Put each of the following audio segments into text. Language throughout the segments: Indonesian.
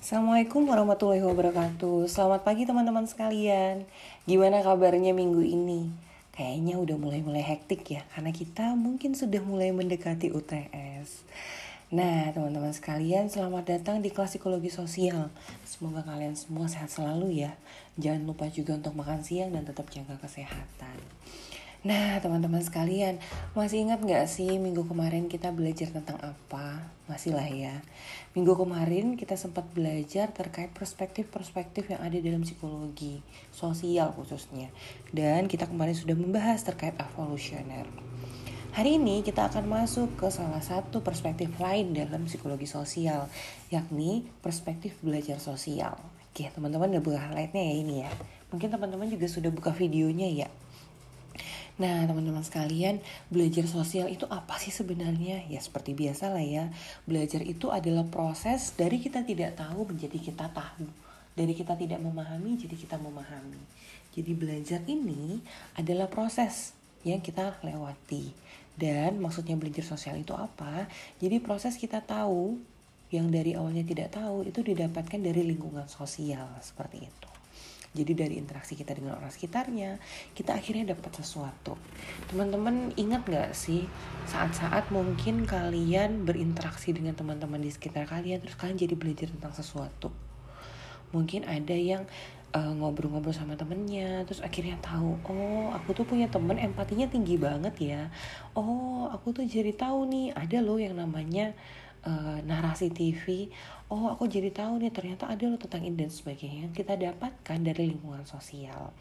Assalamualaikum warahmatullahi wabarakatuh. Selamat pagi teman-teman sekalian. Gimana kabarnya minggu ini? Kayaknya udah mulai-mulai hektik ya Karena kita mungkin sudah mulai mendekati UTS Nah teman-teman sekalian selamat datang di kelas psikologi sosial. Semoga kalian semua sehat selalu ya. Jangan lupa juga untuk makan siang dan tetap jaga kesehatan Nah teman-teman sekalian masih ingat gak sih minggu kemarin kita belajar tentang apa? Masih lah ya. Minggu kemarin kita sempat belajar terkait perspektif-perspektif yang ada dalam psikologi Sosial khususnya. Dan kita kemarin sudah membahas terkait evolusioner. Hari ini kita akan masuk ke salah satu perspektif lain dalam psikologi sosial Yakni perspektif belajar sosial. Oke teman-teman udah buka highlightnya ya ini ya. Mungkin teman-teman juga sudah buka videonya ya Nah, teman-teman sekalian, belajar sosial itu apa sih sebenarnya? Ya, seperti biasa lah ya. Belajar itu adalah proses dari kita tidak tahu menjadi kita tahu. Dari kita tidak memahami jadi kita memahami. Jadi belajar ini adalah proses yang kita lewati. Dan maksudnya belajar sosial itu apa? Jadi proses kita tahu yang dari awalnya tidak tahu itu didapatkan dari lingkungan sosial seperti itu. Jadi dari interaksi kita dengan orang sekitarnya, kita akhirnya dapat sesuatu. Teman-teman ingat gak sih saat-saat mungkin kalian berinteraksi dengan teman-teman di sekitar kalian, terus kalian jadi belajar tentang sesuatu. Mungkin ada yang ngobrol ngobrol-ngobrol sama temennya terus akhirnya tahu oh aku tuh punya temen empatinya tinggi banget ya oh aku tuh jadi tahu nih ada loh yang namanya uh, narasi TV oh aku jadi tahu nih ternyata ada loh tentang ini dan sebagainya kita dapatkan dari lingkungan sosial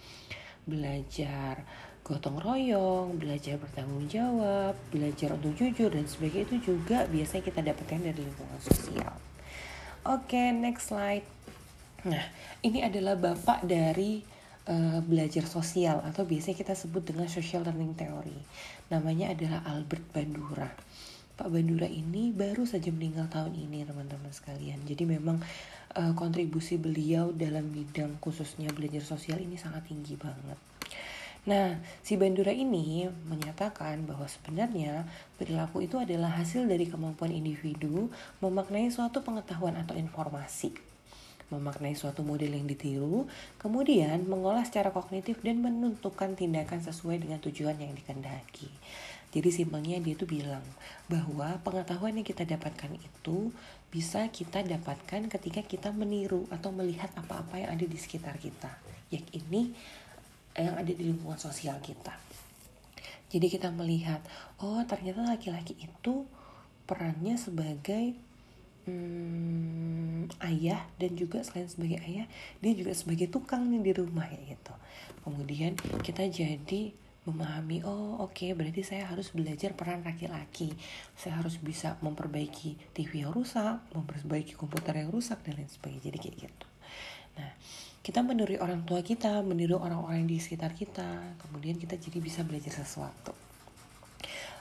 belajar gotong royong, belajar bertanggung jawab, belajar untuk jujur dan sebagainya itu juga biasanya kita dapatkan dari lingkungan sosial. Oke, okay, next slide. Nah, ini adalah bapak dari uh, belajar sosial atau biasanya kita sebut dengan social learning theory. Namanya adalah Albert Bandura. Pak Bandura ini baru saja meninggal tahun ini teman-teman sekalian. Jadi memang uh, kontribusi beliau dalam bidang khususnya belajar sosial ini sangat tinggi banget. Nah, si Bandura ini menyatakan bahwa sebenarnya perilaku itu adalah hasil dari kemampuan individu memaknai suatu pengetahuan atau informasi memaknai suatu model yang ditiru, kemudian mengolah secara kognitif dan menentukan tindakan sesuai dengan tujuan yang dikendaki. Jadi simpelnya dia tuh bilang bahwa pengetahuan yang kita dapatkan itu bisa kita dapatkan ketika kita meniru atau melihat apa-apa yang ada di sekitar kita. Ya ini yang ada di lingkungan sosial kita. Jadi kita melihat, oh ternyata laki-laki itu perannya sebagai hmm, ayah dan juga selain sebagai ayah, dia juga sebagai tukang nih di rumah ya gitu. Kemudian kita jadi memahami oh oke okay, berarti saya harus belajar peran laki-laki. Saya harus bisa memperbaiki TV yang rusak memperbaiki komputer yang rusak dan lain sebagainya. Jadi kayak gitu. Nah kita meniru orang tua kita meniru orang-orang di sekitar kita kemudian kita jadi bisa belajar sesuatu.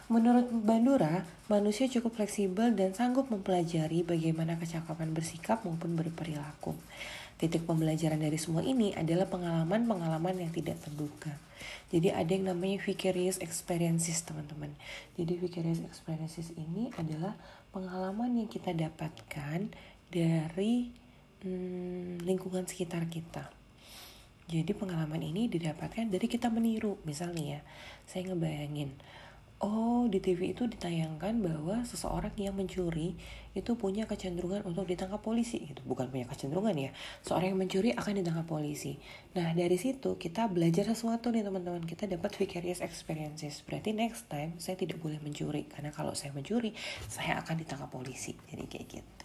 Menurut Bandura, manusia cukup fleksibel dan sanggup mempelajari bagaimana kecakapan bersikap maupun berperilaku. Titik pembelajaran dari semua ini adalah pengalaman-pengalaman yang tidak terduga. Jadi ada yang namanya vicarious experiences teman-teman. Jadi vicarious experiences ini adalah pengalaman yang kita dapatkan dari hmm, lingkungan sekitar kita. Jadi pengalaman ini didapatkan dari kita meniru. Misalnya ya, saya ngebayangin, oh di TV itu ditayangkan bahwa seseorang yang mencuri itu punya kecenderungan untuk ditangkap polisi gitu. Bukan punya kecenderungan ya. Seorang yang mencuri akan ditangkap polisi. Nah dari situ kita belajar sesuatu nih teman-teman. Kita dapat vicarious experiences. Berarti next time saya tidak boleh mencuri. Karena kalau saya mencuri saya akan ditangkap polisi. Jadi kayak gitu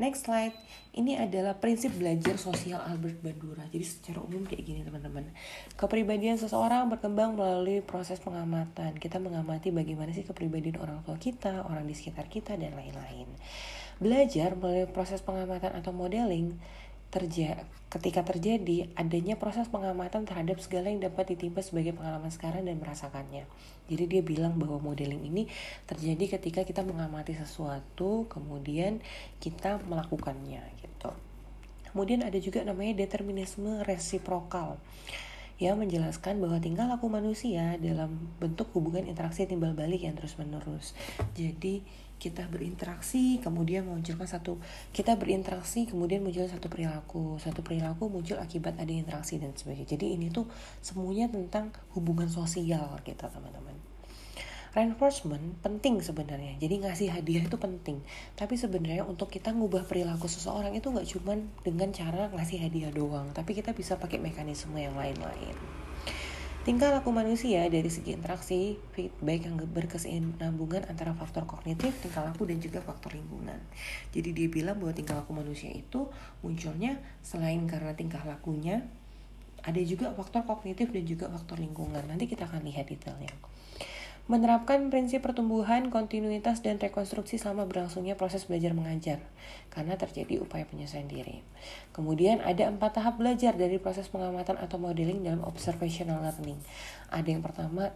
Next slide, ini adalah prinsip belajar sosial Albert Bandura. Jadi secara umum kayak gini teman-teman. Kepribadian seseorang berkembang melalui proses pengamatan. Kita mengamati bagaimana sih kepribadian orang tua kita, orang di sekitar kita, dan lain-lain. Belajar melalui proses pengamatan atau modeling terja ketika terjadi adanya proses pengamatan terhadap segala yang dapat ditimpa sebagai pengalaman sekarang dan merasakannya. Jadi dia bilang bahwa modeling ini terjadi ketika kita mengamati sesuatu kemudian kita melakukannya gitu. Kemudian ada juga namanya determinisme resiprokal yang menjelaskan bahwa tingkah laku manusia dalam bentuk hubungan interaksi timbal balik yang terus menerus. Jadi kita berinteraksi kemudian munculkan satu kita berinteraksi kemudian muncul satu perilaku. Satu perilaku muncul akibat ada interaksi dan sebagainya. Jadi ini tuh semuanya tentang hubungan sosial kita teman-teman. Reinforcement penting sebenarnya. Jadi ngasih hadiah itu penting. Tapi sebenarnya untuk kita ngubah perilaku seseorang itu nggak cuma dengan cara ngasih hadiah doang. Tapi kita bisa pakai mekanisme yang lain-lain Tingkah laku manusia dari segi interaksi, feedback yang berkesinambungan antara faktor kognitif, tingkah laku, dan juga faktor lingkungan. Jadi dia bilang bahwa tingkah laku manusia itu munculnya selain karena tingkah lakunya, ada juga faktor kognitif dan juga faktor lingkungan. Nanti kita akan lihat detailnya menerapkan prinsip pertumbuhan, kontinuitas, dan rekonstruksi selama berlangsungnya proses belajar mengajar, karena terjadi upaya penyelesaian diri. Kemudian ada empat tahap belajar dari proses pengamatan atau modeling dalam observational learning. Ada yang pertama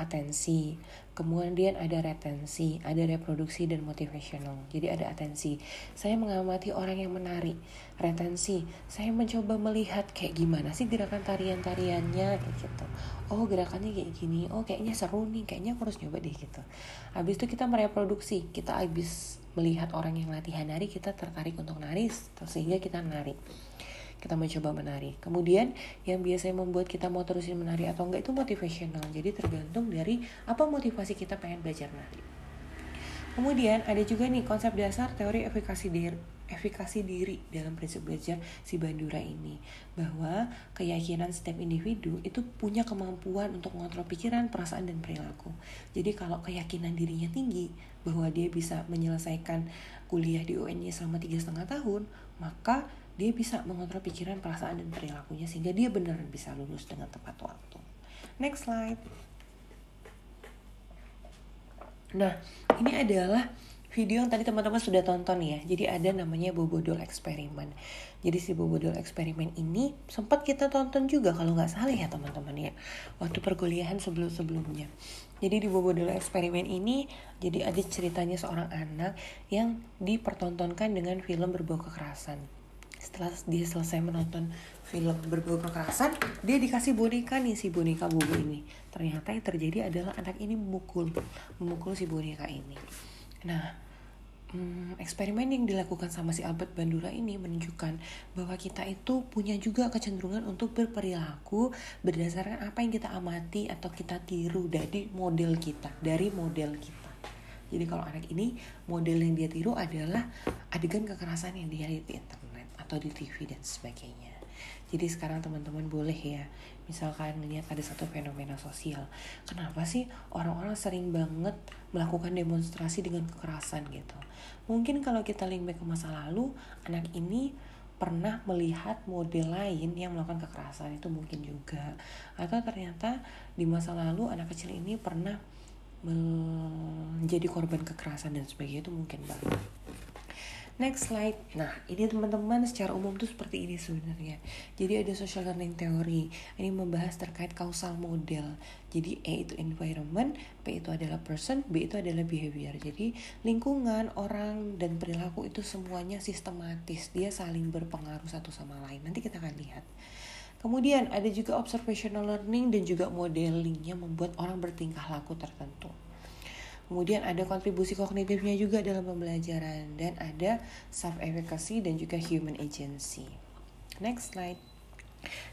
atensi, kemudian ada retensi, ada reproduksi dan motivational. Jadi ada atensi. Saya mengamati orang yang menari. Retensi, saya mencoba melihat kayak gimana sih gerakan tarian-tariannya kayak gitu. Oh, gerakannya kayak gini. Oh, kayaknya seru nih. Kayaknya aku harus nyoba deh gitu. Habis itu kita mereproduksi. Kita habis melihat orang yang latihan nari, kita tertarik untuk nari sehingga kita nari kita mencoba menari. Kemudian yang biasanya membuat kita mau terusin menari atau enggak itu motivational. Jadi tergantung dari apa motivasi kita pengen belajar menari. Kemudian ada juga nih konsep dasar teori efikasi diri, efikasi diri dalam prinsip belajar si Bandura ini bahwa keyakinan setiap individu itu punya kemampuan untuk mengontrol pikiran, perasaan dan perilaku. Jadi kalau keyakinan dirinya tinggi bahwa dia bisa menyelesaikan kuliah di UNY selama tiga setengah tahun, maka dia bisa mengontrol pikiran, perasaan, dan perilakunya sehingga dia beneran bisa lulus dengan tepat waktu. Next slide. Nah, ini adalah video yang tadi teman-teman sudah tonton ya. Jadi ada namanya Bobodol Eksperimen. Jadi si Bobodol Eksperimen ini sempat kita tonton juga kalau nggak salah ya teman-teman ya. Waktu perkuliahan sebelum-sebelumnya. Jadi di Bobodol Eksperimen ini jadi ada ceritanya seorang anak yang dipertontonkan dengan film berbau kekerasan setelah dia selesai menonton film berbau kekerasan dia dikasih boneka nih si boneka bobo ini. Ternyata yang terjadi adalah anak ini memukul memukul si boneka ini. Nah hmm, eksperimen yang dilakukan sama si Albert Bandura ini menunjukkan bahwa kita itu punya juga kecenderungan untuk berperilaku berdasarkan apa yang kita amati atau kita tiru dari model kita dari model kita. Jadi kalau anak ini model yang dia tiru adalah adegan kekerasan yang dia lihat atau di TV dan sebagainya. Jadi sekarang teman-teman boleh ya, misalkan melihat ada satu fenomena sosial. Kenapa sih orang-orang sering banget melakukan demonstrasi dengan kekerasan gitu? Mungkin kalau kita link back ke masa lalu, anak ini pernah melihat model lain yang melakukan kekerasan itu mungkin juga. Atau ternyata di masa lalu anak kecil ini pernah menjadi korban kekerasan dan sebagainya itu mungkin banget. Next slide. Nah, ini teman-teman secara umum tuh seperti ini sebenarnya. Jadi ada social learning theory. Ini membahas terkait causal model. Jadi E itu environment, P itu adalah person, B itu adalah behavior. Jadi lingkungan, orang, dan perilaku itu semuanya sistematis. Dia saling berpengaruh satu sama lain. Nanti kita akan lihat. Kemudian ada juga observational learning dan juga modelingnya membuat orang bertingkah laku tertentu. Kemudian ada kontribusi kognitifnya juga dalam pembelajaran dan ada self efficacy dan juga human agency. Next slide.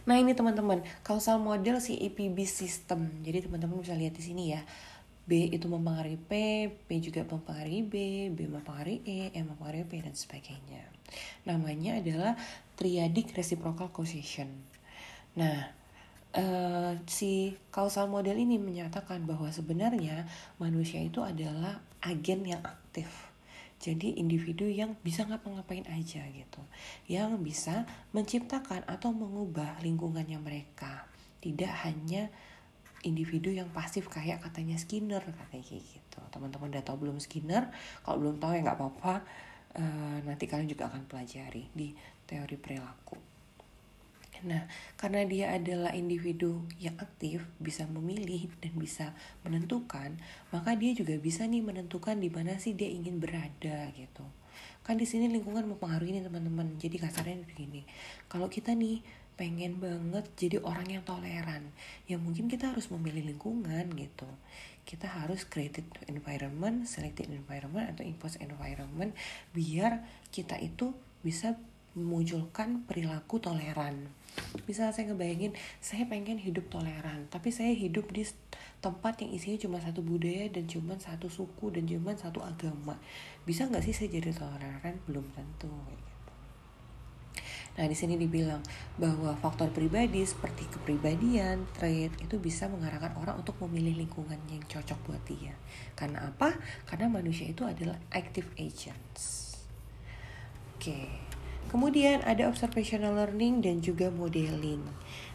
Nah ini teman-teman, causal model si APB system. Jadi teman-teman bisa lihat di sini ya. B itu mempengaruhi P, P juga mempengaruhi B, B mempengaruhi E, E mempengaruhi P, dan sebagainya. Namanya adalah triadic reciprocal causation. Nah, uh, si causal model ini menyatakan bahwa sebenarnya manusia itu adalah agen yang aktif. Jadi individu yang bisa ngapa-ngapain aja gitu. Yang bisa menciptakan atau mengubah lingkungannya mereka. Tidak hanya individu yang pasif kayak katanya Skinner katanya kayak gitu. Teman-teman udah tahu belum Skinner? Kalau belum tahu ya nggak apa-apa. Uh, nanti kalian juga akan pelajari di teori perilaku. Nah, karena dia adalah individu yang aktif, bisa memilih dan bisa menentukan, maka dia juga bisa nih menentukan di mana sih dia ingin berada gitu. Kan di sini lingkungan mempengaruhi nih teman-teman. Jadi kasarnya begini. Kalau kita nih pengen banget jadi orang yang toleran, ya mungkin kita harus memilih lingkungan gitu. kita harus created environment, selected environment atau impose environment biar kita itu bisa memunculkan perilaku toleran. Bisa saya ngebayangin, saya pengen hidup toleran, tapi saya hidup di tempat yang isinya cuma satu budaya dan cuma satu suku dan cuma satu agama. Bisa nggak sih saya jadi toleran? Belum tentu. Nah, di sini dibilang bahwa faktor pribadi seperti kepribadian, trait itu bisa mengarahkan orang untuk memilih lingkungan yang cocok buat dia. Karena apa? Karena manusia itu adalah active agents. Oke. Kemudian ada observational learning dan juga modeling.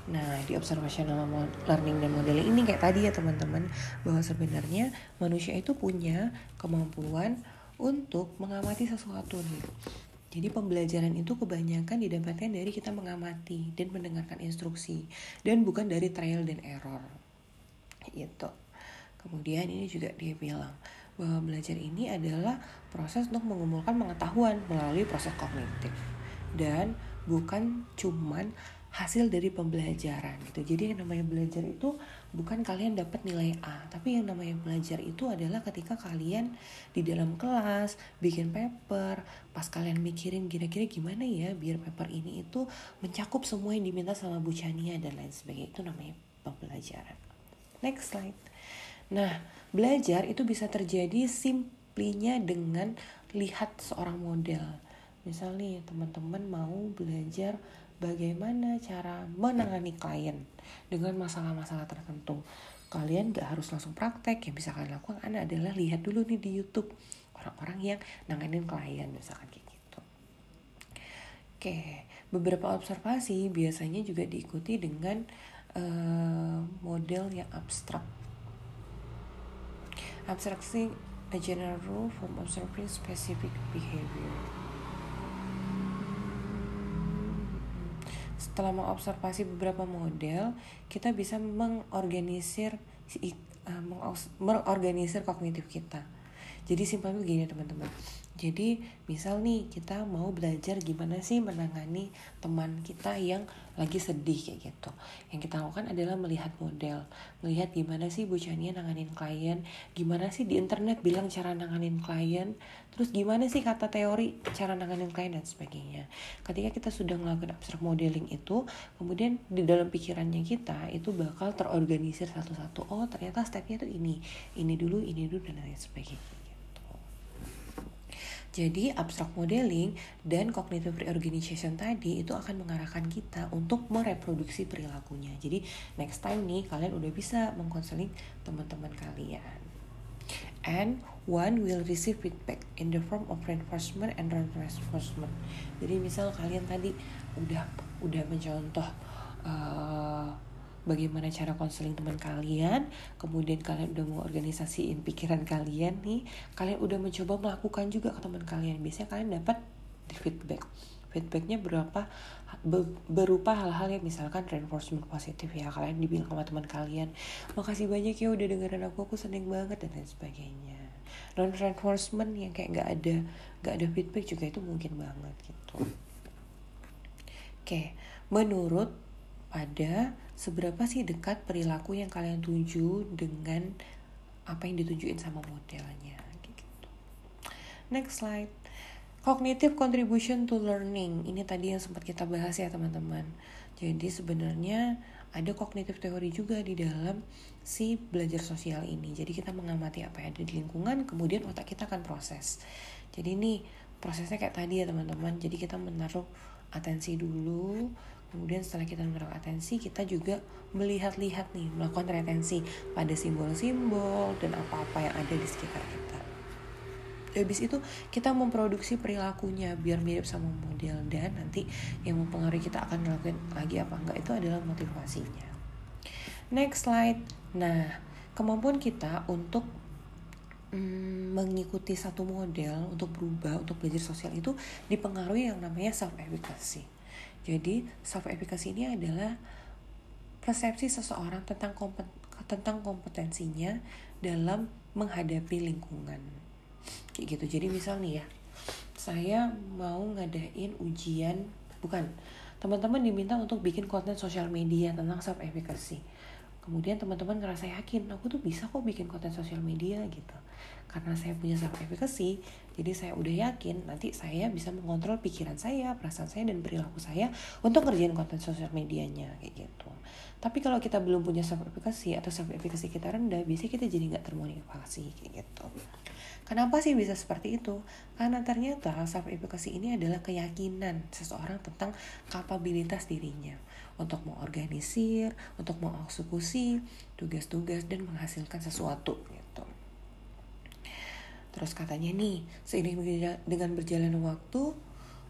Nah, di observational learning dan modeling ini kayak tadi ya teman-teman, bahwa sebenarnya manusia itu punya kemampuan untuk mengamati sesuatu nih jadi pembelajaran itu kebanyakan didapatkan dari kita mengamati dan mendengarkan instruksi dan bukan dari trial dan error. Gitu. Kemudian ini juga dia bilang bahwa belajar ini adalah proses untuk mengumpulkan pengetahuan melalui proses kognitif dan bukan cuman hasil dari pembelajaran gitu. Jadi yang namanya belajar itu bukan kalian dapat nilai A, tapi yang namanya belajar itu adalah ketika kalian di dalam kelas bikin paper, pas kalian mikirin kira-kira gimana ya biar paper ini itu mencakup semua yang diminta sama Bu Chania dan lain sebagainya. Itu namanya pembelajaran. Next slide. Nah, belajar itu bisa terjadi simplinya dengan lihat seorang model. Misalnya teman-teman mau belajar bagaimana cara menangani klien dengan masalah-masalah tertentu. Kalian gak harus langsung praktek, yang bisa kalian lakukan adalah lihat dulu nih di YouTube orang-orang yang nanganin klien misalkan kayak gitu. Oke, beberapa observasi biasanya juga diikuti dengan uh, model yang abstrak. Abstraksi a general rule from observing specific behavior. Setelah mengobservasi beberapa model, kita bisa mengorganisir uh, mengorganisir kognitif kita. Jadi simpelnya begini teman-teman. Jadi misal nih kita mau belajar gimana sih menangani teman kita yang lagi sedih kayak gitu. Yang kita lakukan adalah melihat model, melihat gimana sih Bu Chania nanganin klien, gimana sih di internet bilang cara nanganin klien, terus gimana sih kata teori cara nanganin klien dan sebagainya. Ketika kita sudah melakukan abstrak modeling itu, kemudian di dalam pikirannya kita itu bakal terorganisir satu-satu. Oh ternyata stepnya itu ini, ini dulu, ini dulu dan lain sebagainya. Jadi abstract modeling dan cognitive reorganization tadi itu akan mengarahkan kita untuk mereproduksi perilakunya. Jadi next time nih kalian udah bisa mengkonseling teman-teman kalian. And one will receive feedback in the form of reinforcement and reinforcement. Jadi misal kalian tadi udah udah mencontoh uh, bagaimana cara konseling teman kalian, kemudian kalian udah mau organisasiin pikiran kalian nih, kalian udah mencoba melakukan juga ke teman kalian. Biasanya kalian dapat feedback. Feedbacknya berapa berupa hal-hal yang misalkan reinforcement positif ya kalian dibilang sama teman kalian makasih banyak ya udah dengerin aku aku seneng banget dan lain sebagainya non reinforcement yang kayak nggak ada nggak ada feedback juga itu mungkin banget gitu oke menurut pada seberapa sih dekat perilaku yang kalian tuju dengan apa yang ditunjukin sama modelnya gitu. Next slide. Cognitive contribution to learning. Ini tadi yang sempat kita bahas ya teman-teman. Jadi sebenarnya ada kognitif teori juga di dalam si belajar sosial ini. Jadi kita mengamati apa yang ada di lingkungan, kemudian otak kita akan proses. Jadi ini prosesnya kayak tadi ya teman-teman. Jadi kita menaruh atensi dulu, Kemudian setelah kita menaruh atensi, kita juga melihat-lihat nih, melakukan retensi pada simbol-simbol dan apa-apa yang ada di sekitar kita. Habis itu kita memproduksi perilakunya biar mirip sama model dan nanti yang mempengaruhi kita akan melakukan lagi apa enggak itu adalah motivasinya. Next slide. Nah, kemampuan kita untuk mm, mengikuti satu model untuk berubah untuk belajar sosial itu dipengaruhi yang namanya self efficacy jadi self efficacy ini adalah persepsi seseorang tentang kompet tentang kompetensinya dalam menghadapi lingkungan. Kayak gitu. Jadi misal nih ya, saya mau ngadain ujian, bukan teman-teman diminta untuk bikin konten sosial media tentang self efficacy. kemudian teman-teman ngerasa yakin aku tuh bisa kok bikin konten sosial media gitu karena saya punya self efficacy jadi saya udah yakin nanti saya bisa mengontrol pikiran saya perasaan saya dan perilaku saya untuk ngerjain konten sosial medianya kayak gitu tapi kalau kita belum punya self efficacy atau self efficacy kita rendah biasanya kita jadi nggak termotivasi kayak gitu Kenapa sih bisa seperti itu? Karena ternyata self efficacy ini adalah keyakinan seseorang tentang kapabilitas dirinya untuk mengorganisir, untuk mengeksekusi tugas-tugas dan menghasilkan sesuatu gitu. Terus katanya nih, seiring dengan berjalannya waktu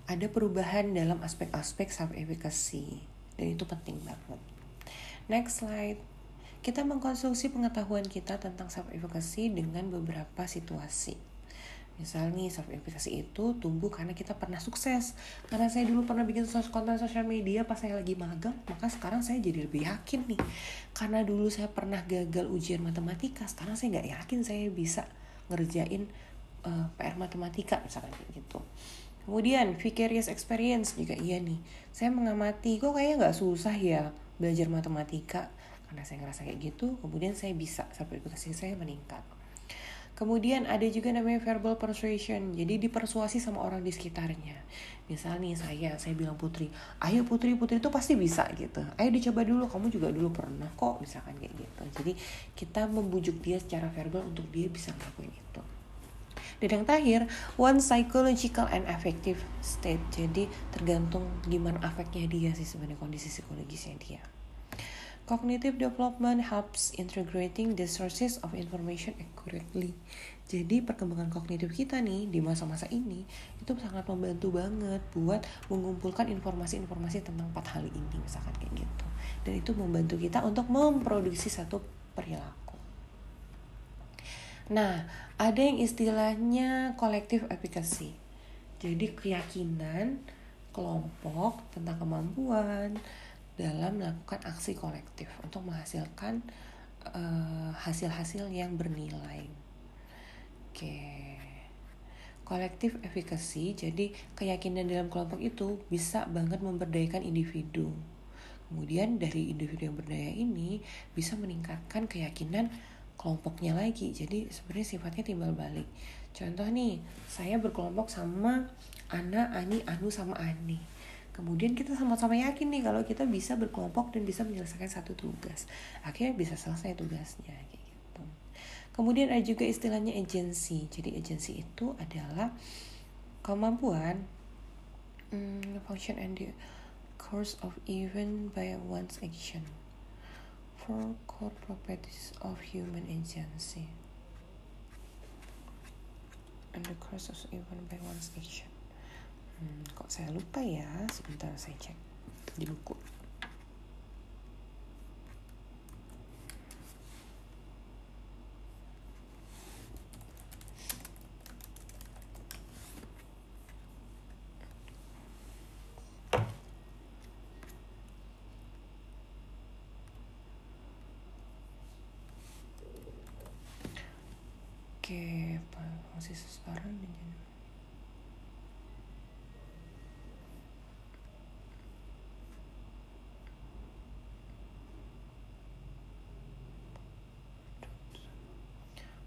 ada perubahan dalam aspek-aspek self efficacy dan itu penting banget. Next slide kita mengkonsumsi pengetahuan kita tentang self efficacy dengan beberapa situasi. Misal nih self efficacy itu tumbuh karena kita pernah sukses. Karena saya dulu pernah bikin konten sosial media pas saya lagi magang, maka sekarang saya jadi lebih yakin nih. Karena dulu saya pernah gagal ujian matematika, sekarang saya nggak yakin saya bisa ngerjain uh, eh, PR matematika misalnya gitu. Kemudian vicarious experience juga iya nih. Saya mengamati kok kayaknya nggak susah ya belajar matematika karena saya ngerasa kayak gitu kemudian saya bisa sampai reputasi saya meningkat Kemudian ada juga namanya verbal persuasion. Jadi dipersuasi sama orang di sekitarnya. Misal nih saya, saya bilang Putri, ayo Putri, Putri itu pasti bisa gitu. Ayo dicoba dulu, kamu juga dulu pernah kok, misalkan kayak gitu. Jadi kita membujuk dia secara verbal untuk dia bisa ngelakuin itu. Dan yang terakhir, one psychological and affective state. Jadi tergantung gimana afeknya dia sih sebenarnya kondisi psikologisnya dia. Cognitive development helps integrating the sources of information accurately. Jadi perkembangan kognitif kita nih di masa-masa ini itu sangat membantu banget buat mengumpulkan informasi-informasi tentang empat hal ini misalkan kayak gitu. Dan itu membantu kita untuk memproduksi satu perilaku. Nah, ada yang istilahnya collective efficacy. Jadi keyakinan kelompok tentang kemampuan, dalam melakukan aksi kolektif untuk menghasilkan eh, hasil-hasil uh, yang bernilai. Oke. Kolektif efikasi, jadi keyakinan dalam kelompok itu bisa banget memberdayakan individu. Kemudian dari individu yang berdaya ini bisa meningkatkan keyakinan kelompoknya lagi. Jadi sebenarnya sifatnya timbal balik. Contoh nih, saya berkelompok sama Ana, Ani, Anu sama Ani kemudian kita sama-sama yakin nih kalau kita bisa berkelompok dan bisa menyelesaikan satu tugas akhirnya bisa selesai tugasnya gitu kemudian ada juga istilahnya agency jadi agency itu adalah kemampuan hmm, function and the course of event by one's action four core properties of human agency and the course of event by one's action Hmm, kok saya lupa ya? Sebentar saya cek di buku. Oke, masih seseorang di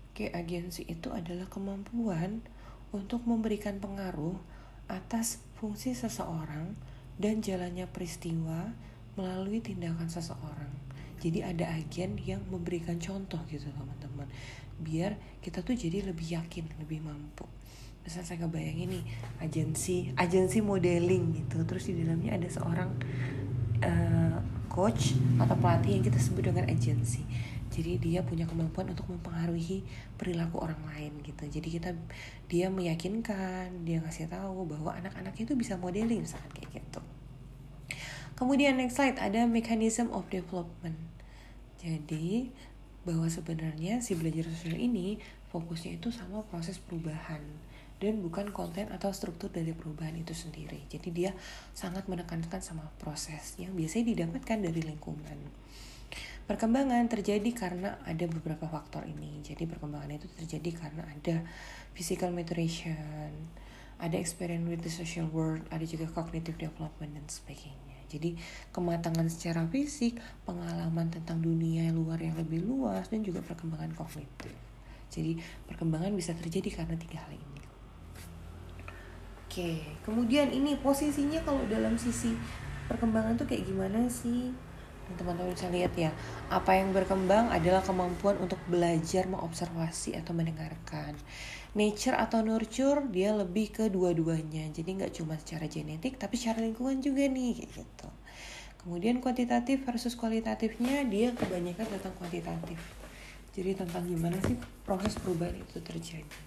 Oke, agensi itu adalah kemampuan untuk memberikan pengaruh atas fungsi seseorang dan jalannya peristiwa melalui tindakan seseorang. Jadi ada agen yang memberikan contoh gitu teman-teman. Biar kita tuh jadi lebih yakin, lebih mampu. Misal saya kebayangin nih agensi, agensi modeling gitu. Terus di dalamnya ada seorang uh, coach atau pelatih yang kita sebut dengan agensi jadi dia punya kemampuan untuk mempengaruhi perilaku orang lain gitu jadi kita dia meyakinkan dia ngasih tahu bahwa anak-anak itu bisa modeling misalkan kayak gitu kemudian next slide ada mechanism of development jadi bahwa sebenarnya si belajar sosial ini fokusnya itu sama proses perubahan dan bukan konten atau struktur dari perubahan itu sendiri. Jadi dia sangat menekankan sama proses yang biasanya didapatkan dari lingkungan. Perkembangan terjadi karena ada beberapa faktor ini. Jadi perkembangan itu terjadi karena ada physical maturation, ada experience with the social world, ada juga cognitive development dan sebagainya. Jadi kematangan secara fisik, pengalaman tentang dunia luar yang lebih luas, dan juga perkembangan kognitif. Jadi perkembangan bisa terjadi karena tiga hal ini. Oke, kemudian ini posisinya kalau dalam sisi perkembangan tuh kayak gimana sih? teman-teman bisa lihat ya apa yang berkembang adalah kemampuan untuk belajar mengobservasi atau mendengarkan nature atau nurture dia lebih ke dua-duanya. Jadi nggak cuma secara genetik tapi secara lingkungan juga nih gitu. Kemudian kuantitatif versus kualitatifnya dia kebanyakan tentang kuantitatif. Jadi tentang gimana sih proses perubahan itu terjadi.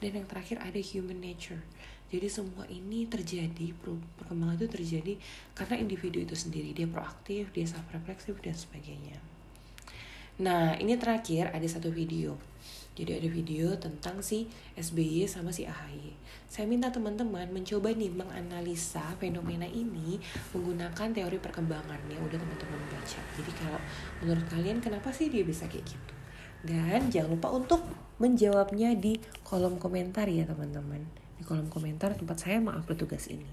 Dan yang terakhir ada human nature. Jadi semua ini terjadi perkembangan itu terjadi karena individu itu sendiri. Dia proaktif dia self refleksif dan sebagainya. Nah ini terakhir ada satu video jadi ada video tentang si SBY sama si AHY saya minta teman-teman mencoba nih menganalisa fenomena ini menggunakan teori perkembangan yang udah teman-teman baca jadi kalau menurut kalian kenapa sih dia bisa kayak gitu dan jangan lupa untuk menjawabnya di kolom komentar ya teman-teman di kolom komentar tempat saya mengupload tugas ini.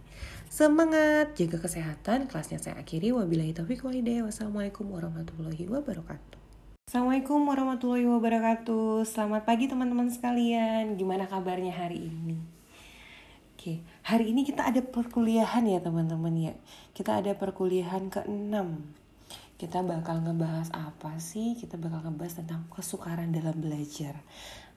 Semangat, jaga kesehatan. Kelasnya saya akhiri. Wabillahi taufiq walhidayah. Wassalamualaikum warahmatullahi wabarakatuh. Assalamualaikum warahmatullahi wabarakatuh. Selamat pagi teman-teman sekalian. Gimana kabarnya hari ini? Oke, hari ini kita ada perkuliahan ya teman-teman ya. Kita ada perkuliahan ke-6 kita bakal ngebahas apa sih? Kita bakal ngebahas tentang kesukaran dalam belajar.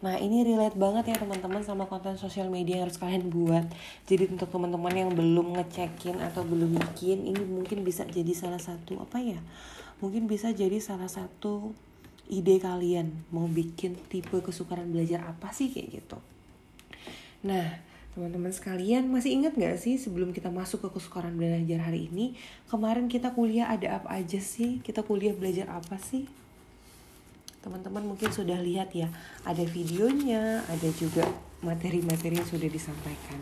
Nah ini relate banget ya teman-teman sama konten sosial media yang harus kalian buat. Jadi untuk teman-teman yang belum ngecekin atau belum bikin, ini mungkin bisa jadi salah satu apa ya? Mungkin bisa jadi salah satu ide kalian mau bikin tipe kesukaran belajar apa sih kayak gitu. Nah Teman-teman sekalian masih ingat gak sih sebelum kita masuk ke kesukaran belajar hari ini Kemarin kita kuliah ada apa aja sih? Kita kuliah belajar apa sih? Teman-teman mungkin sudah lihat ya Ada videonya, ada juga materi-materi yang sudah disampaikan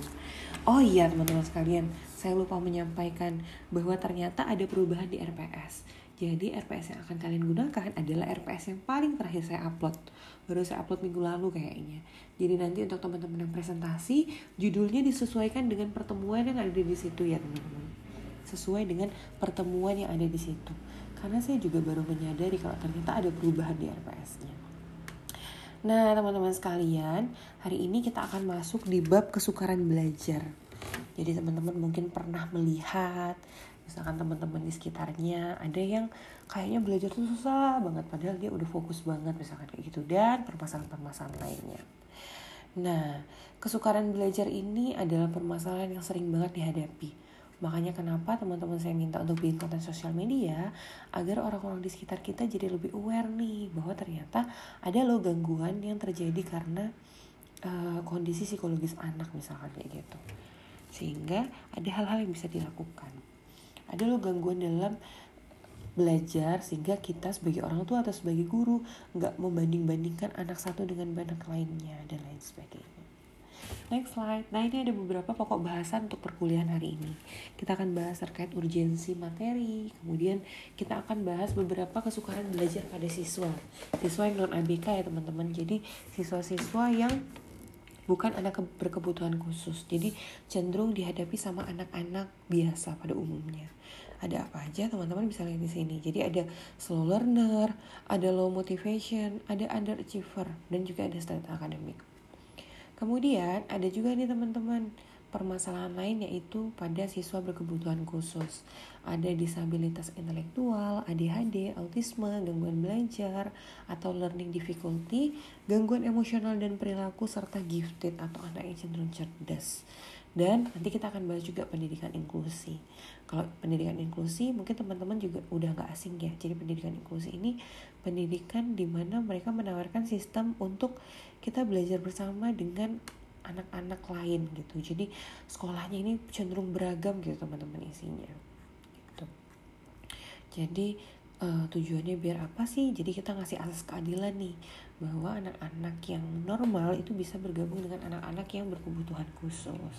Oh iya teman-teman sekalian Saya lupa menyampaikan bahwa ternyata ada perubahan di RPS jadi RPS yang akan kalian gunakan adalah RPS yang paling terakhir saya upload. Baru saya upload minggu lalu kayaknya. Jadi nanti untuk teman-teman yang presentasi, judulnya disesuaikan dengan pertemuan yang ada di situ ya teman-teman. Sesuai dengan pertemuan yang ada di situ. Karena saya juga baru menyadari kalau ternyata ada perubahan di RPS-nya. Nah teman-teman sekalian, hari ini kita akan masuk di bab kesukaran belajar. Jadi teman-teman mungkin pernah melihat misalkan teman-teman di sekitarnya ada yang kayaknya belajar tuh susah banget padahal dia udah fokus banget misalkan kayak gitu dan permasalahan-permasalahan lainnya. Nah, kesukaran belajar ini adalah permasalahan yang sering banget dihadapi. Makanya kenapa teman-teman saya minta untuk bikin konten sosial media agar orang-orang di sekitar kita jadi lebih aware nih bahwa ternyata ada loh gangguan yang terjadi karena uh, kondisi psikologis anak misalkan kayak gitu. Sehingga ada hal-hal yang bisa dilakukan ada loh gangguan dalam belajar sehingga kita sebagai orang tua atau sebagai guru nggak membanding-bandingkan anak satu dengan anak lainnya dan lain sebagainya. Next slide. Nah ini ada beberapa pokok bahasan untuk perkuliahan hari ini. Kita akan bahas terkait urgensi materi. Kemudian kita akan bahas beberapa kesukaran belajar pada siswa. Siswa yang non ABK ya teman-teman. Jadi siswa-siswa yang bukan anak berkebutuhan khusus. Jadi cenderung dihadapi sama anak-anak biasa pada umumnya. Ada apa aja teman-teman bisa lihat di sini. Jadi ada slow learner, ada low motivation, ada underachiever, dan juga ada straight akademik. Kemudian ada juga nih teman-teman permasalahan lain yaitu pada siswa berkebutuhan khusus. Ada disabilitas intelektual, ADHD, autisme, gangguan belajar, atau learning difficulty, gangguan emosional dan perilaku, serta gifted atau anak yang cenderung cerdas. Dan nanti kita akan bahas juga pendidikan inklusi. Kalau pendidikan inklusi mungkin teman-teman juga udah gak asing ya. Jadi pendidikan inklusi ini pendidikan di mana mereka menawarkan sistem untuk kita belajar bersama dengan anak-anak lain gitu. Jadi sekolahnya ini cenderung beragam gitu teman-teman isinya. Gitu. Jadi uh, tujuannya biar apa sih? Jadi kita ngasih asas keadilan nih bahwa anak-anak yang normal itu bisa bergabung dengan anak-anak yang berkebutuhan khusus.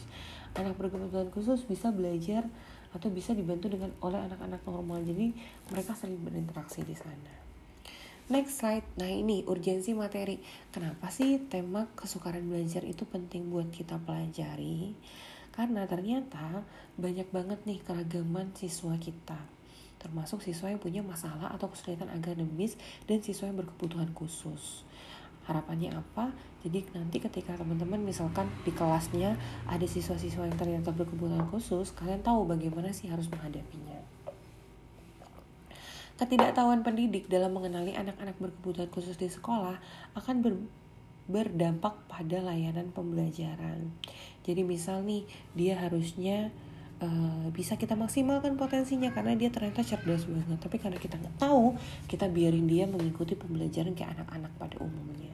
Anak berkebutuhan khusus bisa belajar atau bisa dibantu dengan oleh anak-anak normal. Jadi mereka saling berinteraksi di sana Next slide. Nah ini urgensi materi. Kenapa sih tema kesukaran belajar itu penting buat kita pelajari? Karena ternyata banyak banget nih keragaman siswa kita termasuk siswa yang punya masalah atau kesulitan akademis dan siswa yang berkebutuhan khusus. Harapannya apa? Jadi nanti ketika teman-teman misalkan di kelasnya ada siswa-siswa yang ternyata berkebutuhan khusus, kalian tahu bagaimana sih harus menghadapinya. Ketidaktahuan pendidik dalam mengenali anak-anak berkebutuhan khusus di sekolah akan ber berdampak pada layanan pembelajaran. Jadi misal nih dia harusnya uh, bisa kita maksimalkan potensinya karena dia ternyata cerdas banget. Tapi karena kita nggak tahu, kita biarin dia mengikuti pembelajaran kayak anak-anak pada umumnya.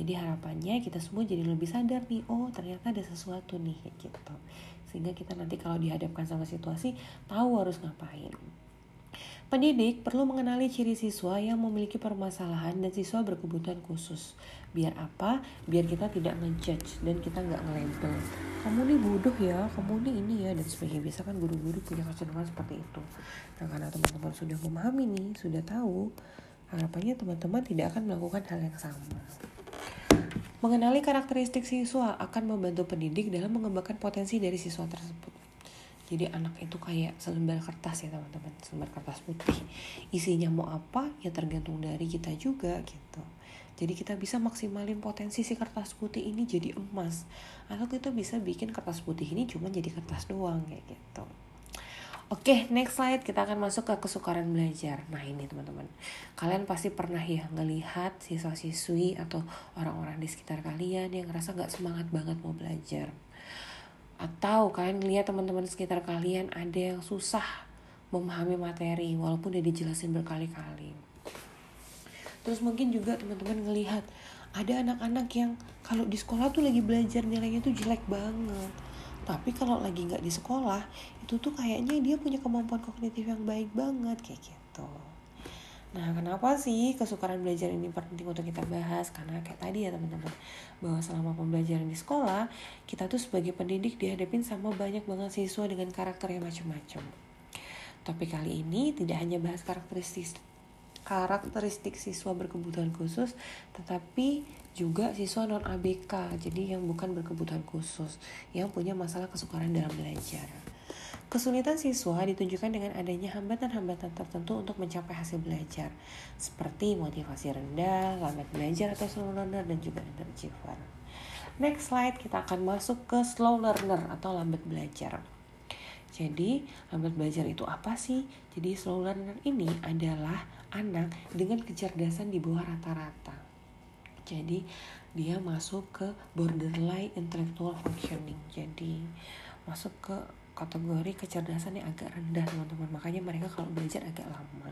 Jadi harapannya kita semua jadi lebih sadar nih, oh ternyata ada sesuatu nih gitu. Sehingga kita nanti kalau dihadapkan sama situasi tahu harus ngapain. Pendidik perlu mengenali ciri siswa yang memiliki permasalahan dan siswa berkebutuhan khusus. Biar apa? Biar kita tidak ngejudge dan kita nggak ngelabel. Kamu nih bodoh ya, kamu nih ini ya, dan sebagainya. Biasa kan guru-guru punya kecenderungan seperti itu. Nah karena teman-teman sudah memahami nih, sudah tahu, harapannya teman-teman tidak akan melakukan hal yang sama. Mengenali karakteristik siswa akan membantu pendidik dalam mengembangkan potensi dari siswa tersebut jadi anak itu kayak selembar kertas ya teman-teman. Selembar kertas putih. Isinya mau apa ya tergantung dari kita juga gitu. Jadi kita bisa maksimalin potensi si kertas putih ini jadi emas. Atau kita bisa bikin kertas putih ini cuma jadi kertas doang kayak gitu. Oke, next slide. Kita akan masuk ke kesukaran belajar. Nah ini teman-teman, kalian pasti pernah ya ngelihat siswa-siswi atau orang-orang di sekitar kalian yang ngerasa gak semangat banget mau belajar atau kalian lihat teman-teman sekitar kalian ada yang susah memahami materi walaupun udah dijelasin berkali-kali. Terus mungkin juga teman-teman ngelihat ada anak-anak yang kalau di sekolah tuh lagi belajar nilainya tuh jelek banget. Tapi kalau lagi nggak di sekolah itu tuh kayaknya dia punya kemampuan kognitif yang baik banget kayak gitu Nah, kenapa sih kesukaran belajar ini penting untuk kita bahas? Karena kayak tadi ya teman-teman, bahwa selama pembelajaran di sekolah, kita tuh sebagai pendidik dihadapin sama banyak banget siswa dengan karakter yang macam-macam. Tapi kali ini tidak hanya bahas karakteristik karakteristik siswa berkebutuhan khusus, tetapi juga siswa non ABK, jadi yang bukan berkebutuhan khusus, yang punya masalah kesukaran dalam belajar. Kesulitan siswa ditunjukkan dengan adanya hambatan-hambatan tertentu untuk mencapai hasil belajar, seperti motivasi rendah, lambat belajar atau slow learner, dan juga underachiever. Next slide, kita akan masuk ke slow learner atau lambat belajar. Jadi, lambat belajar itu apa sih? Jadi, slow learner ini adalah anak dengan kecerdasan di bawah rata-rata. Jadi, dia masuk ke borderline intellectual functioning. Jadi, masuk ke kategori kecerdasan yang agak rendah teman-teman. Makanya mereka kalau belajar agak lama.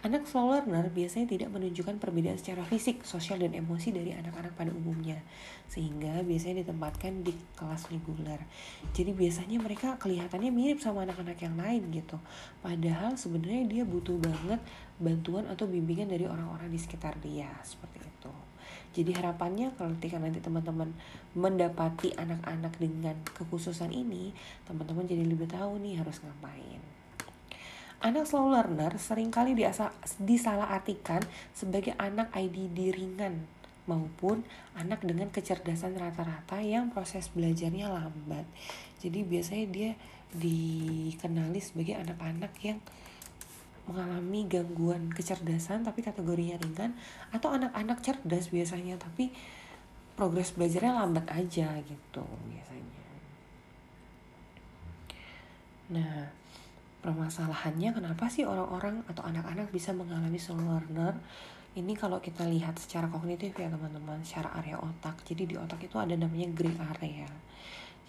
Anak slow learner biasanya tidak menunjukkan perbedaan secara fisik sosial dan emosi dari anak-anak pada umumnya. Sehingga biasanya ditempatkan di kelas reguler. Jadi biasanya mereka kelihatannya mirip sama anak-anak yang lain gitu. Padahal sebenarnya dia butuh banget bantuan atau bimbingan dari orang-orang di sekitar dia. Seperti itu jadi harapannya kalau ketika nanti teman-teman mendapati anak-anak dengan kekhususan ini, teman-teman jadi lebih tahu nih harus ngapain. Anak slow learner sering kali disalahartikan sebagai anak IDD ringan maupun anak dengan kecerdasan rata-rata yang proses belajarnya lambat. Jadi biasanya dia dikenali sebagai anak-anak yang mengalami gangguan kecerdasan tapi kategorinya ringan atau anak-anak cerdas biasanya tapi progres belajarnya lambat aja gitu biasanya. Nah, permasalahannya kenapa sih orang-orang atau anak-anak bisa mengalami slow learner? Ini kalau kita lihat secara kognitif ya teman-teman, secara area otak. Jadi di otak itu ada namanya gray area.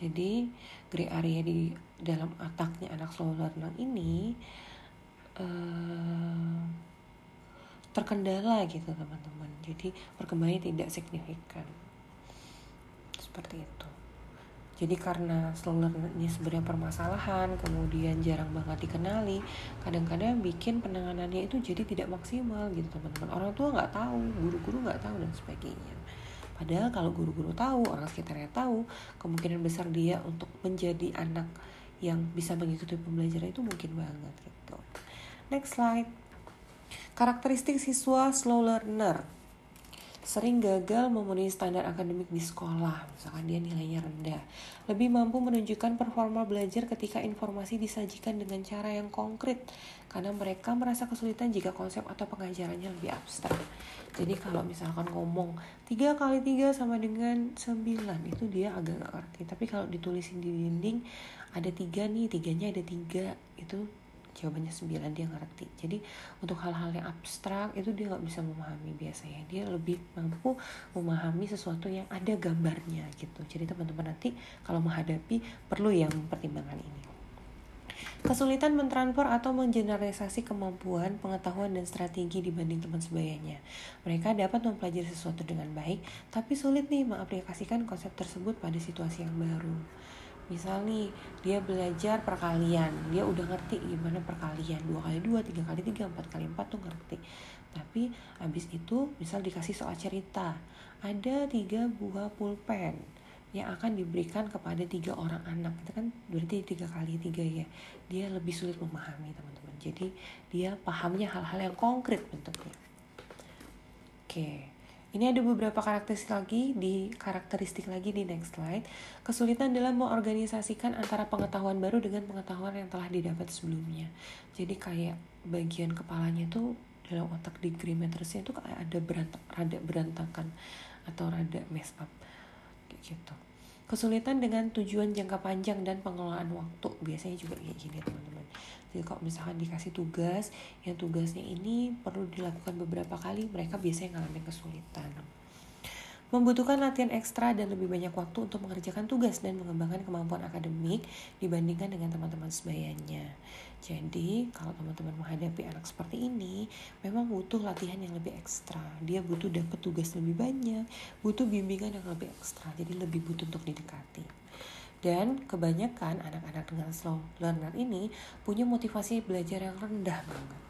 Jadi gray area di dalam otaknya anak slow learner ini uh, terkendala gitu teman-teman. Jadi perkembangannya tidak signifikan. Seperti itu. Jadi karena slow learner ini sebenarnya permasalahan kemudian jarang banget dikenali kadang-kadang bikin penanganannya itu jadi tidak maksimal gitu teman-teman. Orang tua nggak tahu guru-guru nggak tahu dan sebagainya. Padahal kalau guru-guru tahu orang sekitarnya tahu kemungkinan besar dia untuk menjadi anak yang bisa mengikuti pembelajaran itu mungkin banget gitu Next slide. Karakteristik siswa slow learner. sering gagal memenuhi standar akademik di sekolah, misalkan dia nilainya rendah, lebih mampu menunjukkan performa belajar ketika informasi disajikan dengan cara yang konkret, karena mereka merasa kesulitan jika konsep atau pengajarannya lebih abstrak. Jadi kalau misalkan ngomong 3 kali 3 sama dengan 9 itu dia agak gak ngerti. Tapi kalau ditulisin di dinding ada tiga nih, tiganya ada tiga itu jawabannya 9 dia ngerti. Jadi untuk hal-hal yang abstrak itu dia nggak bisa memahami biasanya. Dia lebih mampu memahami sesuatu yang ada gambarnya gitu. Jadi teman-teman nanti kalau menghadapi perlu yang mempertimbangkan ini. Kesulitan mentransfer atau menggeneralisasi kemampuan, pengetahuan, dan strategi dibanding teman sebayanya. Mereka dapat mempelajari sesuatu dengan baik, tapi sulit nih mengaplikasikan konsep tersebut pada situasi yang baru misal nih dia belajar perkalian. Dia udah ngerti gimana perkalian. Dua kali dua tiga kali tiga empat kali empat tuh ngerti. Tapi abis itu misal dikasih soal cerita ada tiga buah pulpen yang akan diberikan kepada tiga orang anak. Itu kan berarti tiga kali tiga ya. Dia lebih sulit memahami teman-teman. Jadi dia pahamnya hal-hal yang konkret bentuknya. Oke ini ada beberapa karakteristik lagi di karakteristik lagi di next slide. Kesulitan dalam mengorganisasikan antara pengetahuan baru dengan pengetahuan yang telah didapat sebelumnya. Jadi kayak bagian kepalanya tuh dalam otak di Grimetersnya itu kayak ada berantak, rada berantakan atau rada mess up kayak gitu. Kesulitan dengan tujuan jangka panjang dan pengelolaan waktu biasanya juga kayak gini teman-teman. Jadi kalau misalkan dikasih tugas, yang tugasnya ini perlu dilakukan beberapa kali, mereka biasanya ngalamin kesulitan. Membutuhkan latihan ekstra dan lebih banyak waktu untuk mengerjakan tugas dan mengembangkan kemampuan akademik dibandingkan dengan teman-teman sebayanya. Jadi, kalau teman-teman menghadapi anak seperti ini, memang butuh latihan yang lebih ekstra. Dia butuh dapat tugas lebih banyak, butuh bimbingan yang lebih ekstra, jadi lebih butuh untuk didekati. Dan kebanyakan anak-anak dengan slow learner ini punya motivasi belajar yang rendah banget.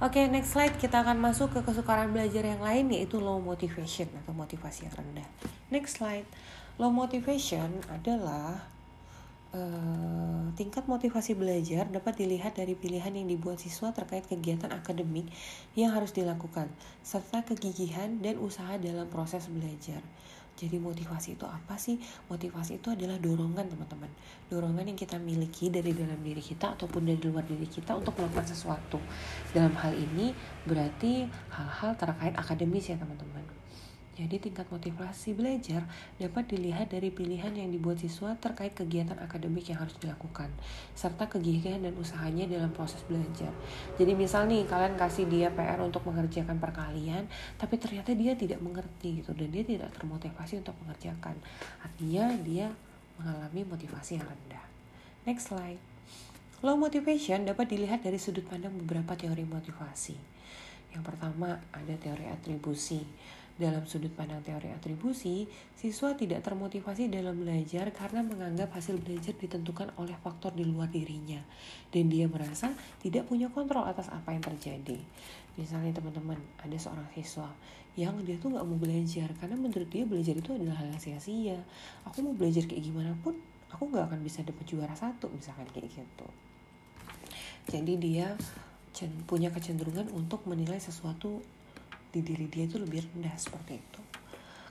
Oke, okay, next slide kita akan masuk ke kesukaran belajar yang lain yaitu low motivation atau motivasi yang rendah. Next slide. Low motivation adalah uh, tingkat motivasi belajar dapat dilihat dari pilihan yang dibuat siswa terkait kegiatan akademik yang harus dilakukan serta kegigihan dan usaha dalam proses belajar. Jadi motivasi itu apa sih? Motivasi itu adalah dorongan teman-teman. Dorongan yang kita miliki dari dalam diri kita ataupun dari luar diri kita untuk melakukan sesuatu. Dalam hal ini berarti hal-hal terkait akademis ya teman-teman. Jadi tingkat motivasi belajar dapat dilihat dari pilihan yang dibuat siswa terkait kegiatan akademik yang harus dilakukan, serta kegigihan dan usahanya dalam proses belajar. Jadi misal nih kalian kasih dia PR untuk mengerjakan perkalian, tapi ternyata dia tidak mengerti gitu dan dia tidak termotivasi untuk mengerjakan. Artinya dia mengalami motivasi yang rendah. Next slide. Low motivation dapat dilihat dari sudut pandang beberapa teori motivasi. Yang pertama ada teori atribusi dalam sudut pandang teori atribusi, siswa tidak termotivasi dalam belajar karena menganggap hasil belajar ditentukan oleh faktor di luar dirinya, dan dia merasa tidak punya kontrol atas apa yang terjadi. Misalnya teman-teman, ada seorang siswa yang dia tuh nggak mau belajar karena menurut dia belajar itu adalah hal yang sia-sia. Aku mau belajar kayak gimana pun, aku nggak akan bisa dapat juara satu misalkan kayak gitu. Jadi dia punya kecenderungan untuk menilai sesuatu di diri dia itu lebih rendah seperti itu.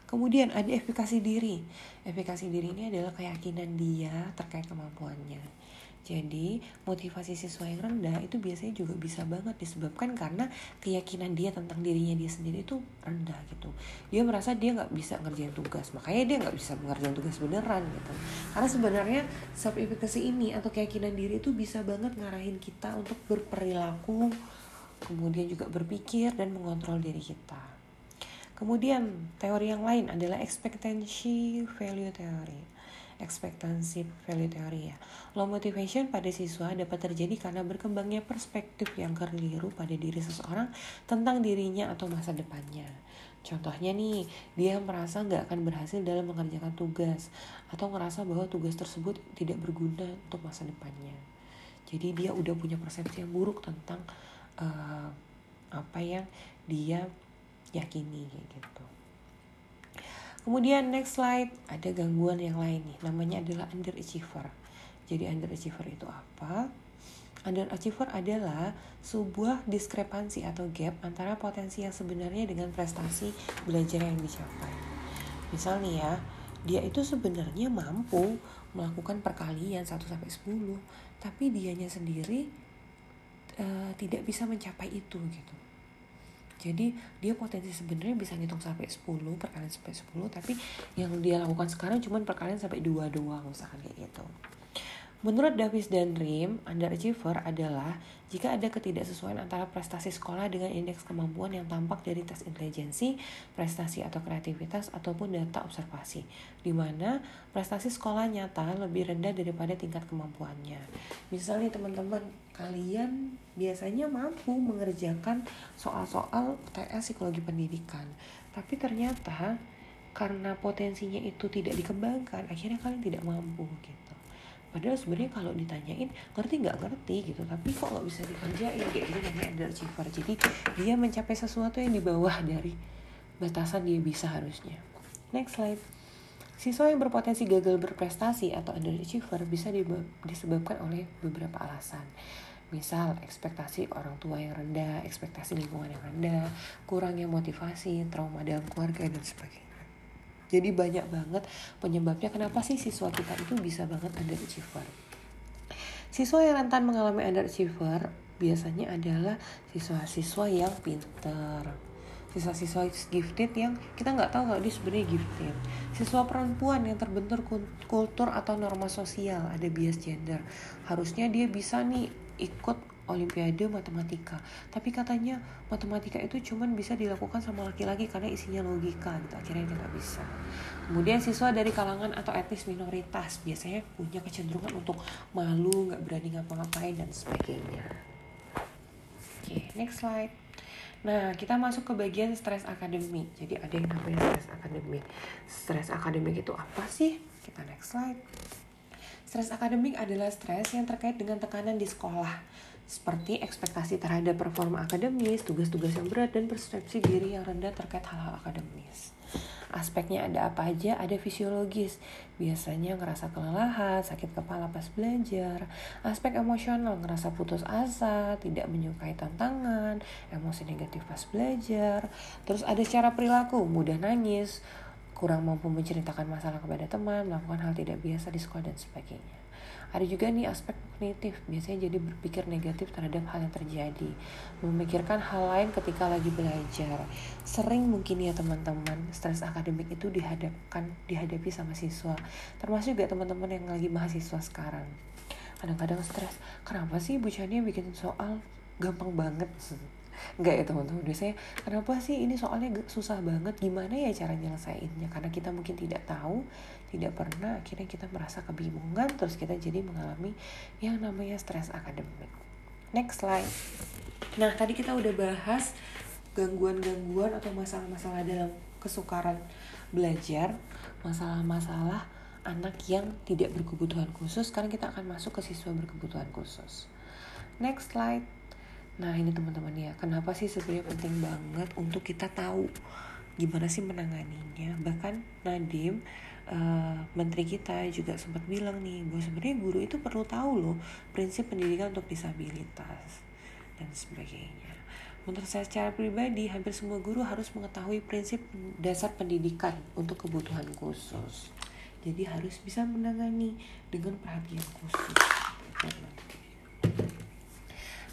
Kemudian ada efikasi diri. Efikasi diri ini adalah keyakinan dia terkait kemampuannya. Jadi motivasi siswa yang rendah itu biasanya juga bisa banget disebabkan karena keyakinan dia tentang dirinya dia sendiri itu rendah gitu. Dia merasa dia nggak bisa ngerjain tugas, makanya dia nggak bisa mengerjain tugas beneran gitu. Karena sebenarnya self efficacy ini atau keyakinan diri itu bisa banget ngarahin kita untuk berperilaku kemudian juga berpikir dan mengontrol diri kita. Kemudian teori yang lain adalah expectancy value theory. Ekspektansi value theory ya. Low motivation pada siswa dapat terjadi karena berkembangnya perspektif yang keliru pada diri seseorang tentang dirinya atau masa depannya. Contohnya nih, dia merasa nggak akan berhasil dalam mengerjakan tugas atau merasa bahwa tugas tersebut tidak berguna untuk masa depannya. Jadi dia udah punya persepsi yang buruk tentang uh, apa yang dia yakini gitu. Kemudian next slide ada gangguan yang lain nih namanya adalah underachiever. Jadi underachiever itu apa? Underachiever adalah sebuah diskrepansi atau gap antara potensi yang sebenarnya dengan prestasi belajar yang dicapai. Misal nih ya, dia itu sebenarnya mampu melakukan perkalian 1 sampai 10, tapi dianya sendiri uh, tidak bisa mencapai itu gitu. Jadi dia potensi sebenarnya bisa ngitung sampai 10 perkalian sampai 10 tapi yang dia lakukan sekarang cuma perkalian sampai 2 doang misalkan kayak gitu. Menurut Davis dan Rim, underachiever adalah jika ada ketidaksesuaian antara prestasi sekolah dengan indeks kemampuan yang tampak dari tes intelijensi, prestasi atau kreativitas, ataupun data observasi, di mana prestasi sekolah nyata lebih rendah daripada tingkat kemampuannya. Misalnya teman-teman, kalian biasanya mampu mengerjakan soal-soal TS psikologi pendidikan, tapi ternyata karena potensinya itu tidak dikembangkan, akhirnya kalian tidak mampu gitu. Padahal sebenarnya kalau ditanyain ngerti nggak ngerti gitu. Tapi kok nggak bisa dikerjain? Kayak gitu namanya underachiever jadi dia mencapai sesuatu yang di bawah dari batasan dia bisa harusnya. Next slide. Siswa yang berpotensi gagal berprestasi atau underachiever bisa disebabkan oleh beberapa alasan. Misal, ekspektasi orang tua yang rendah, ekspektasi lingkungan yang rendah, kurangnya motivasi, trauma dalam keluarga, dan sebagainya. Jadi banyak banget penyebabnya kenapa sih siswa kita itu bisa banget underachiever. Siswa yang rentan mengalami underachiever biasanya adalah siswa-siswa yang pinter siswa-siswa gifted yang kita nggak tahu kalau dia sebenarnya gifted siswa perempuan yang terbentur kultur atau norma sosial ada bias gender harusnya dia bisa nih ikut olimpiade matematika tapi katanya matematika itu cuma bisa dilakukan sama laki-laki karena isinya logika gitu akhirnya dia nggak bisa kemudian siswa dari kalangan atau etnis minoritas biasanya punya kecenderungan untuk malu nggak berani ngapa-ngapain dan sebagainya oke okay, next slide Nah, kita masuk ke bagian stres akademik. Jadi ada yang namanya stres akademik. Stres akademik itu apa sih? Kita next slide. Stres akademik adalah stres yang terkait dengan tekanan di sekolah seperti ekspektasi terhadap performa akademis, tugas-tugas yang berat, dan persepsi diri yang rendah terkait hal-hal akademis. Aspeknya ada apa aja? Ada fisiologis, biasanya ngerasa kelelahan, sakit kepala pas belajar. Aspek emosional, ngerasa putus asa, tidak menyukai tantangan, emosi negatif pas belajar. Terus ada secara perilaku, mudah nangis, kurang mampu menceritakan masalah kepada teman, melakukan hal tidak biasa di sekolah, dan sebagainya. Ada juga nih aspek kognitif, biasanya jadi berpikir negatif terhadap hal yang terjadi, memikirkan hal lain ketika lagi belajar. Sering mungkin ya teman-teman, stres akademik itu dihadapkan dihadapi sama siswa, termasuk juga teman-teman yang lagi mahasiswa sekarang. Kadang-kadang stres, kenapa sih Bu Chania bikin soal gampang banget? Enggak ya teman-teman. Biasanya kenapa sih ini soalnya susah banget? Gimana ya cara nyelesainnya? Karena kita mungkin tidak tahu tidak pernah akhirnya kita merasa kebingungan terus kita jadi mengalami yang namanya stres akademik. Next slide. Nah tadi kita udah bahas gangguan-gangguan atau masalah-masalah dalam kesukaran belajar masalah-masalah anak yang tidak berkebutuhan khusus. Sekarang kita akan masuk ke siswa berkebutuhan khusus. Next slide Nah ini teman-teman ya, kenapa sih sebenarnya penting banget untuk kita tahu gimana sih menanganinya. Bahkan Nadim, uh, menteri kita juga sempat bilang nih, bahwa sebenarnya guru itu perlu tahu loh prinsip pendidikan untuk disabilitas dan sebagainya. Menurut saya secara pribadi, hampir semua guru harus mengetahui prinsip dasar pendidikan untuk kebutuhan khusus. Jadi harus bisa menangani dengan perhatian khusus.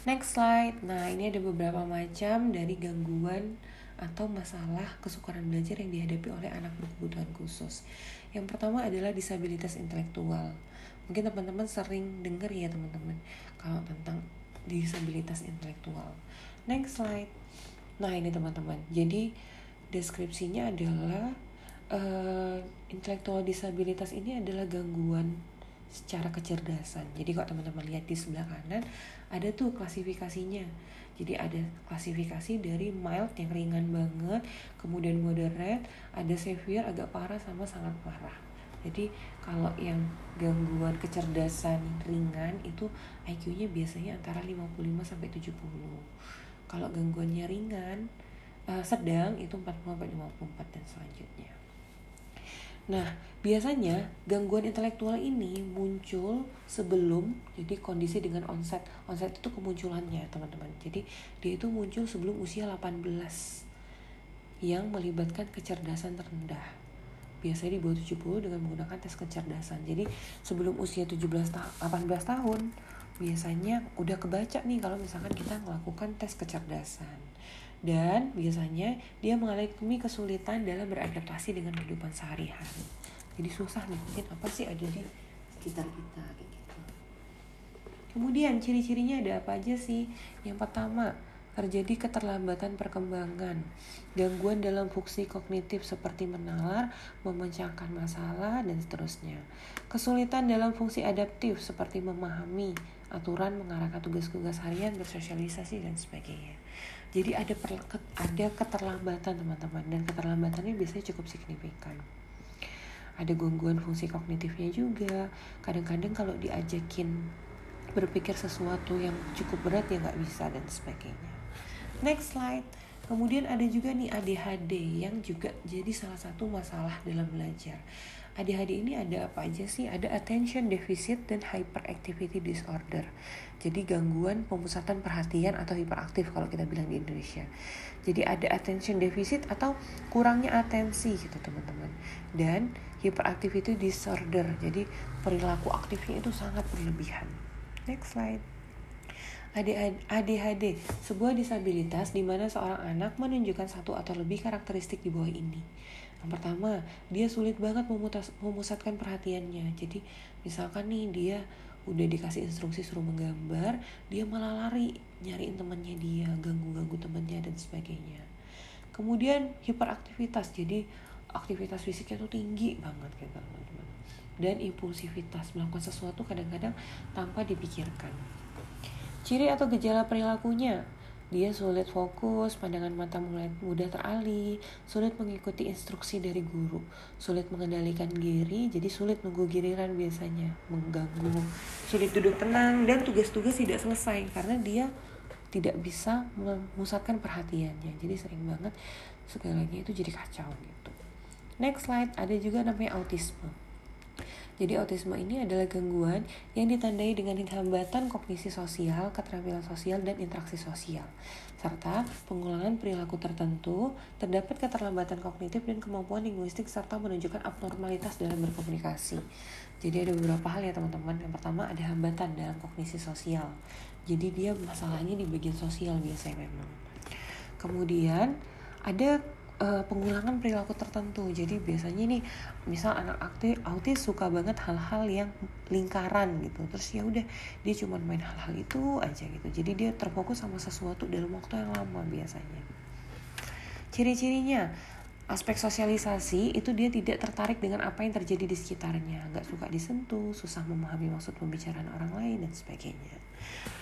Next slide. Nah, ini ada beberapa macam dari gangguan atau masalah kesukaran belajar yang dihadapi oleh anak berkebutuhan khusus. Yang pertama adalah disabilitas intelektual. Mungkin teman-teman sering dengar ya teman-teman kalau tentang disabilitas intelektual. Next slide. Nah, ini teman-teman. Jadi deskripsinya adalah uh, intelektual disabilitas ini adalah gangguan secara kecerdasan. Jadi kalau teman-teman lihat di sebelah kanan ada tuh klasifikasinya. Jadi ada klasifikasi dari mild yang ringan banget, kemudian moderate, ada severe agak parah sama sangat parah. Jadi kalau yang gangguan kecerdasan ringan itu IQ-nya biasanya antara 55 sampai 70. Kalau gangguannya ringan uh, sedang itu 40 sampai 54 dan selanjutnya. Nah, biasanya gangguan intelektual ini muncul sebelum jadi kondisi dengan onset. Onset itu kemunculannya, teman-teman. Jadi dia itu muncul sebelum usia 18 yang melibatkan kecerdasan terendah. Biasanya di bawah 70 dengan menggunakan tes kecerdasan. Jadi sebelum usia 17 ta 18 tahun biasanya udah kebaca nih kalau misalkan kita melakukan tes kecerdasan dan biasanya dia mengalami kesulitan dalam beradaptasi dengan kehidupan sehari-hari. Jadi susah nih mungkin apa sih ada di sekitar kita gitu. Kemudian ciri-cirinya ada apa aja sih? Yang pertama terjadi keterlambatan perkembangan, gangguan dalam fungsi kognitif seperti menalar, memecahkan masalah, dan seterusnya. Kesulitan dalam fungsi adaptif seperti memahami aturan, mengarahkan tugas-tugas harian, bersosialisasi, dan sebagainya jadi ada per, ada keterlambatan teman-teman. Dan keterlambatannya biasanya cukup signifikan. Ada gangguan fungsi kognitifnya juga. Kadang-kadang kalau diajakin berpikir sesuatu yang cukup berat ya nggak bisa dan sebagainya. Next slide. Kemudian ada juga nih ADHD yang juga jadi salah satu masalah dalam belajar ADHD ini ada apa aja sih? Ada attention deficit dan hyperactivity disorder. Jadi gangguan pemusatan perhatian atau hiperaktif kalau kita bilang di Indonesia. Jadi ada attention deficit atau kurangnya atensi gitu teman-teman. Dan hyperactivity disorder. Jadi perilaku aktifnya itu sangat berlebihan. Next slide. ADHD, sebuah disabilitas di mana seorang anak menunjukkan satu atau lebih karakteristik di bawah ini yang pertama dia sulit banget memutas, memusatkan perhatiannya. Jadi misalkan nih dia udah dikasih instruksi suruh menggambar dia malah lari nyariin temannya dia ganggu-ganggu temannya dan sebagainya. Kemudian hiperaktivitas. Jadi aktivitas fisiknya tuh tinggi banget gitu teman-teman. Dan impulsivitas melakukan sesuatu kadang-kadang tanpa dipikirkan. Ciri atau gejala perilakunya dia sulit fokus, pandangan mata mulai mudah teralih, sulit mengikuti instruksi dari guru, sulit mengendalikan diri, jadi sulit nunggu giliran biasanya, mengganggu, sulit duduk tenang, dan tugas-tugas tidak selesai karena dia tidak bisa memusatkan perhatiannya. Jadi sering banget segalanya itu jadi kacau gitu. Next slide, ada juga namanya autisme. Jadi autisme ini adalah gangguan yang ditandai dengan hambatan kognisi sosial, keterampilan sosial, dan interaksi sosial. Serta pengulangan perilaku tertentu, terdapat keterlambatan kognitif dan kemampuan linguistik serta menunjukkan abnormalitas dalam berkomunikasi. Jadi ada beberapa hal ya teman-teman. Yang pertama ada hambatan dalam kognisi sosial. Jadi dia masalahnya di bagian sosial biasanya memang. Kemudian ada uh, pengulangan perilaku tertentu. Jadi biasanya nih, misal anak aktif autis suka banget hal-hal yang lingkaran gitu. Terus ya udah dia cuma main hal-hal itu aja gitu. Jadi dia terfokus sama sesuatu dalam waktu yang lama biasanya. Ciri-cirinya aspek sosialisasi itu dia tidak tertarik dengan apa yang terjadi di sekitarnya, nggak suka disentuh, susah memahami maksud pembicaraan orang lain dan sebagainya.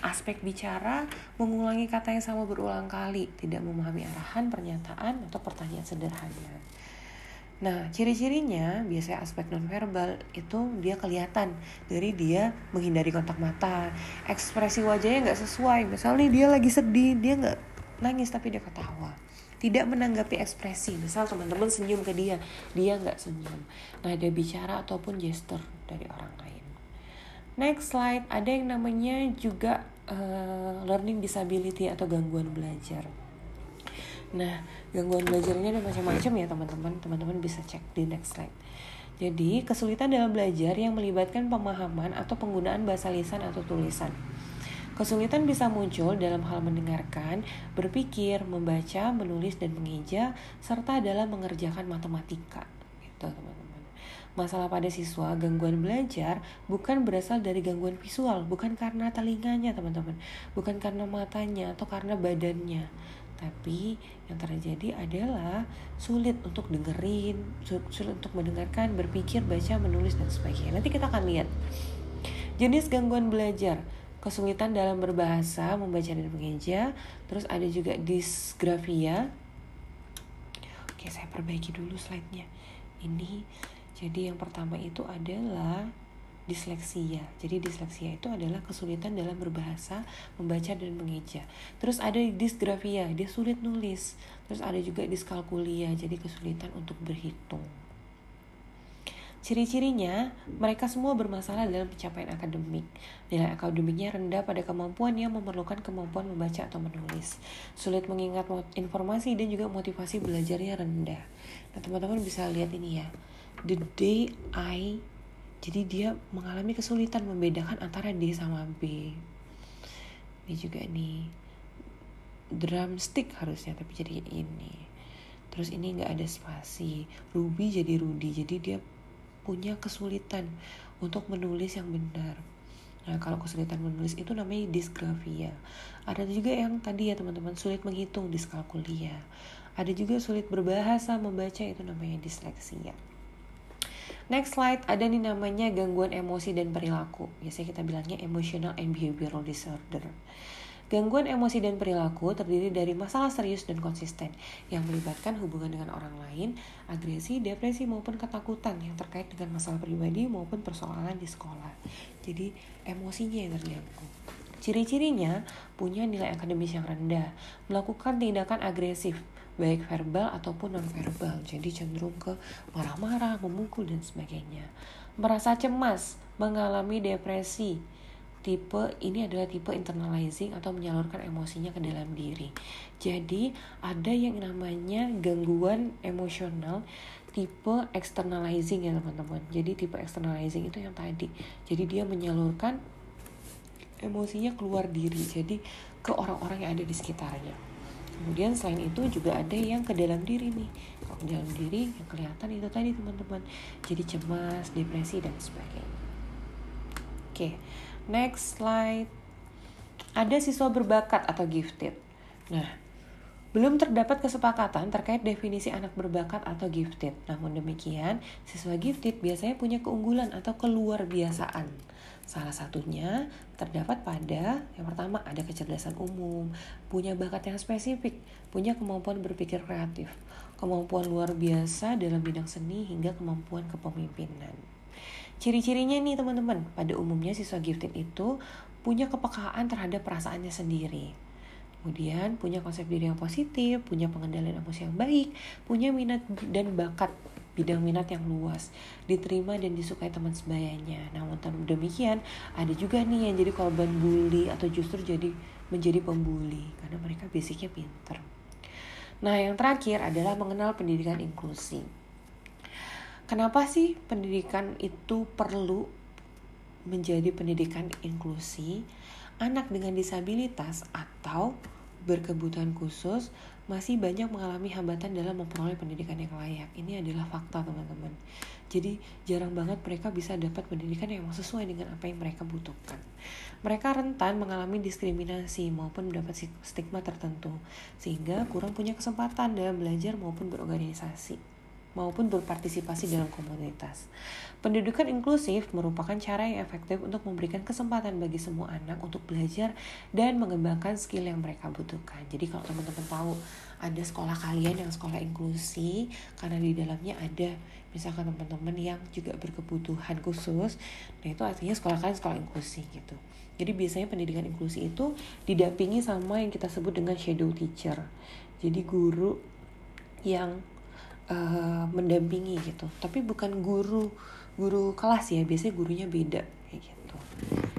Aspek bicara mengulangi kata yang sama berulang kali, tidak memahami arahan, pernyataan, atau pertanyaan sederhana. Nah, ciri-cirinya biasanya aspek nonverbal itu dia kelihatan dari dia menghindari kontak mata, ekspresi wajahnya nggak sesuai. Misalnya dia lagi sedih, dia nggak nangis tapi dia ketawa. Tidak menanggapi ekspresi, misal teman-teman senyum ke dia, dia nggak senyum. Nah, dia bicara ataupun gesture dari orang lain. Next slide, ada yang namanya juga uh, learning disability atau gangguan belajar. Nah, gangguan belajar ini ada macam-macam ya teman-teman. Teman-teman bisa cek di next slide. Jadi, kesulitan dalam belajar yang melibatkan pemahaman atau penggunaan bahasa lisan atau tulisan. Kesulitan bisa muncul dalam hal mendengarkan, berpikir, membaca, menulis, dan mengeja, serta dalam mengerjakan matematika. Gitu, teman-teman. Masalah pada siswa, gangguan belajar bukan berasal dari gangguan visual, bukan karena telinganya teman-teman, bukan karena matanya atau karena badannya. Tapi yang terjadi adalah sulit untuk dengerin, sulit untuk mendengarkan, berpikir, baca, menulis, dan sebagainya. Nanti kita akan lihat. Jenis gangguan belajar, kesulitan dalam berbahasa, membaca dan mengeja, terus ada juga disgrafia. Oke, saya perbaiki dulu slide-nya. Ini jadi yang pertama itu adalah disleksia. Jadi disleksia itu adalah kesulitan dalam berbahasa, membaca dan mengeja. Terus ada disgrafia, dia sulit nulis. Terus ada juga diskalkulia, jadi kesulitan untuk berhitung. Ciri-cirinya, mereka semua bermasalah dalam pencapaian akademik. Nilai akademiknya rendah pada kemampuan yang memerlukan kemampuan membaca atau menulis. Sulit mengingat informasi dan juga motivasi belajarnya rendah. Nah, teman-teman bisa lihat ini ya. The day I jadi dia mengalami kesulitan membedakan antara D sama B. Ini juga nih drumstick harusnya tapi jadi ini. Terus ini nggak ada spasi. Ruby jadi Rudy. Jadi dia punya kesulitan untuk menulis yang benar. Nah, kalau kesulitan menulis itu namanya disgrafia. Ada juga yang tadi ya teman-teman sulit menghitung diskalkulia. Ada juga sulit berbahasa membaca itu namanya disleksia. Next slide ada nih namanya gangguan emosi dan perilaku. Biasanya kita bilangnya emotional and behavioral disorder. Gangguan emosi dan perilaku terdiri dari masalah serius dan konsisten yang melibatkan hubungan dengan orang lain, agresi, depresi maupun ketakutan yang terkait dengan masalah pribadi maupun persoalan di sekolah. Jadi emosinya yang terganggu. Ciri-cirinya punya nilai akademis yang rendah, melakukan tindakan agresif, baik verbal ataupun non-verbal. Jadi cenderung ke marah-marah, memukul dan sebagainya. Merasa cemas, mengalami depresi, tipe ini adalah tipe internalizing atau menyalurkan emosinya ke dalam diri. Jadi ada yang namanya gangguan emosional tipe externalizing ya teman-teman. Jadi tipe externalizing itu yang tadi. Jadi dia menyalurkan emosinya keluar diri. Jadi ke orang-orang yang ada di sekitarnya. Kemudian selain itu juga ada yang ke dalam diri nih. Kalau ke dalam diri yang kelihatan itu tadi teman-teman. Jadi cemas, depresi dan sebagainya. Oke. Next slide. Ada siswa berbakat atau gifted. Nah, belum terdapat kesepakatan terkait definisi anak berbakat atau gifted. Namun demikian, siswa gifted biasanya punya keunggulan atau keluar biasaan. Salah satunya terdapat pada yang pertama ada kecerdasan umum, punya bakat yang spesifik, punya kemampuan berpikir kreatif, kemampuan luar biasa dalam bidang seni hingga kemampuan kepemimpinan. Ciri-cirinya nih teman-teman, pada umumnya siswa gifted itu punya kepekaan terhadap perasaannya sendiri. Kemudian punya konsep diri yang positif, punya pengendalian emosi yang baik, punya minat dan bakat bidang minat yang luas, diterima dan disukai teman sebayanya. Namun demikian, ada juga nih yang jadi korban bully atau justru jadi menjadi pembuli karena mereka basicnya pinter. Nah, yang terakhir adalah mengenal pendidikan inklusi. Kenapa sih pendidikan itu perlu menjadi pendidikan inklusi? Anak dengan disabilitas atau berkebutuhan khusus masih banyak mengalami hambatan dalam memperoleh pendidikan yang layak. Ini adalah fakta, teman-teman. Jadi, jarang banget mereka bisa dapat pendidikan yang sesuai dengan apa yang mereka butuhkan. Mereka rentan mengalami diskriminasi maupun mendapat stigma tertentu, sehingga kurang punya kesempatan dalam belajar maupun berorganisasi maupun berpartisipasi dalam komunitas. Pendidikan inklusif merupakan cara yang efektif untuk memberikan kesempatan bagi semua anak untuk belajar dan mengembangkan skill yang mereka butuhkan. Jadi kalau teman-teman tahu ada sekolah kalian yang sekolah inklusi karena di dalamnya ada misalkan teman-teman yang juga berkebutuhan khusus, nah itu artinya sekolah kalian sekolah inklusi gitu. Jadi biasanya pendidikan inklusi itu didampingi sama yang kita sebut dengan shadow teacher. Jadi guru yang uh, mendampingi gitu. Tapi bukan guru guru kelas ya. Biasanya gurunya beda kayak gitu.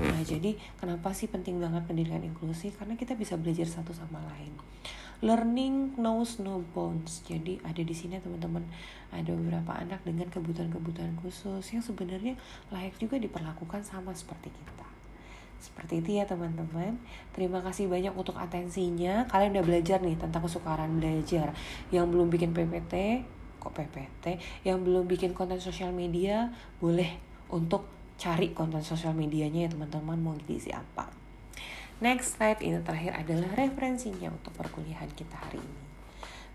Nah jadi kenapa sih penting banget pendidikan inklusi? Karena kita bisa belajar satu sama lain. Learning knows no bounds. Jadi ada di sini teman-teman ada beberapa anak dengan kebutuhan-kebutuhan khusus yang sebenarnya layak juga diperlakukan sama seperti kita. Seperti itu ya teman-teman. Terima kasih banyak untuk atensinya. Kalian udah belajar nih tentang kesukaran belajar. Yang belum bikin PPT, kok PPT yang belum bikin konten sosial media boleh untuk cari konten sosial medianya ya teman-teman mau diisi apa next slide ini terakhir adalah referensinya untuk perkuliahan kita hari ini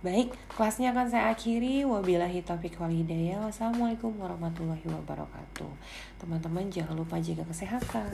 Baik, kelasnya akan saya akhiri. Wabillahi taufiq wal hidayah. Wassalamualaikum warahmatullahi wabarakatuh. Teman-teman jangan lupa jaga kesehatan.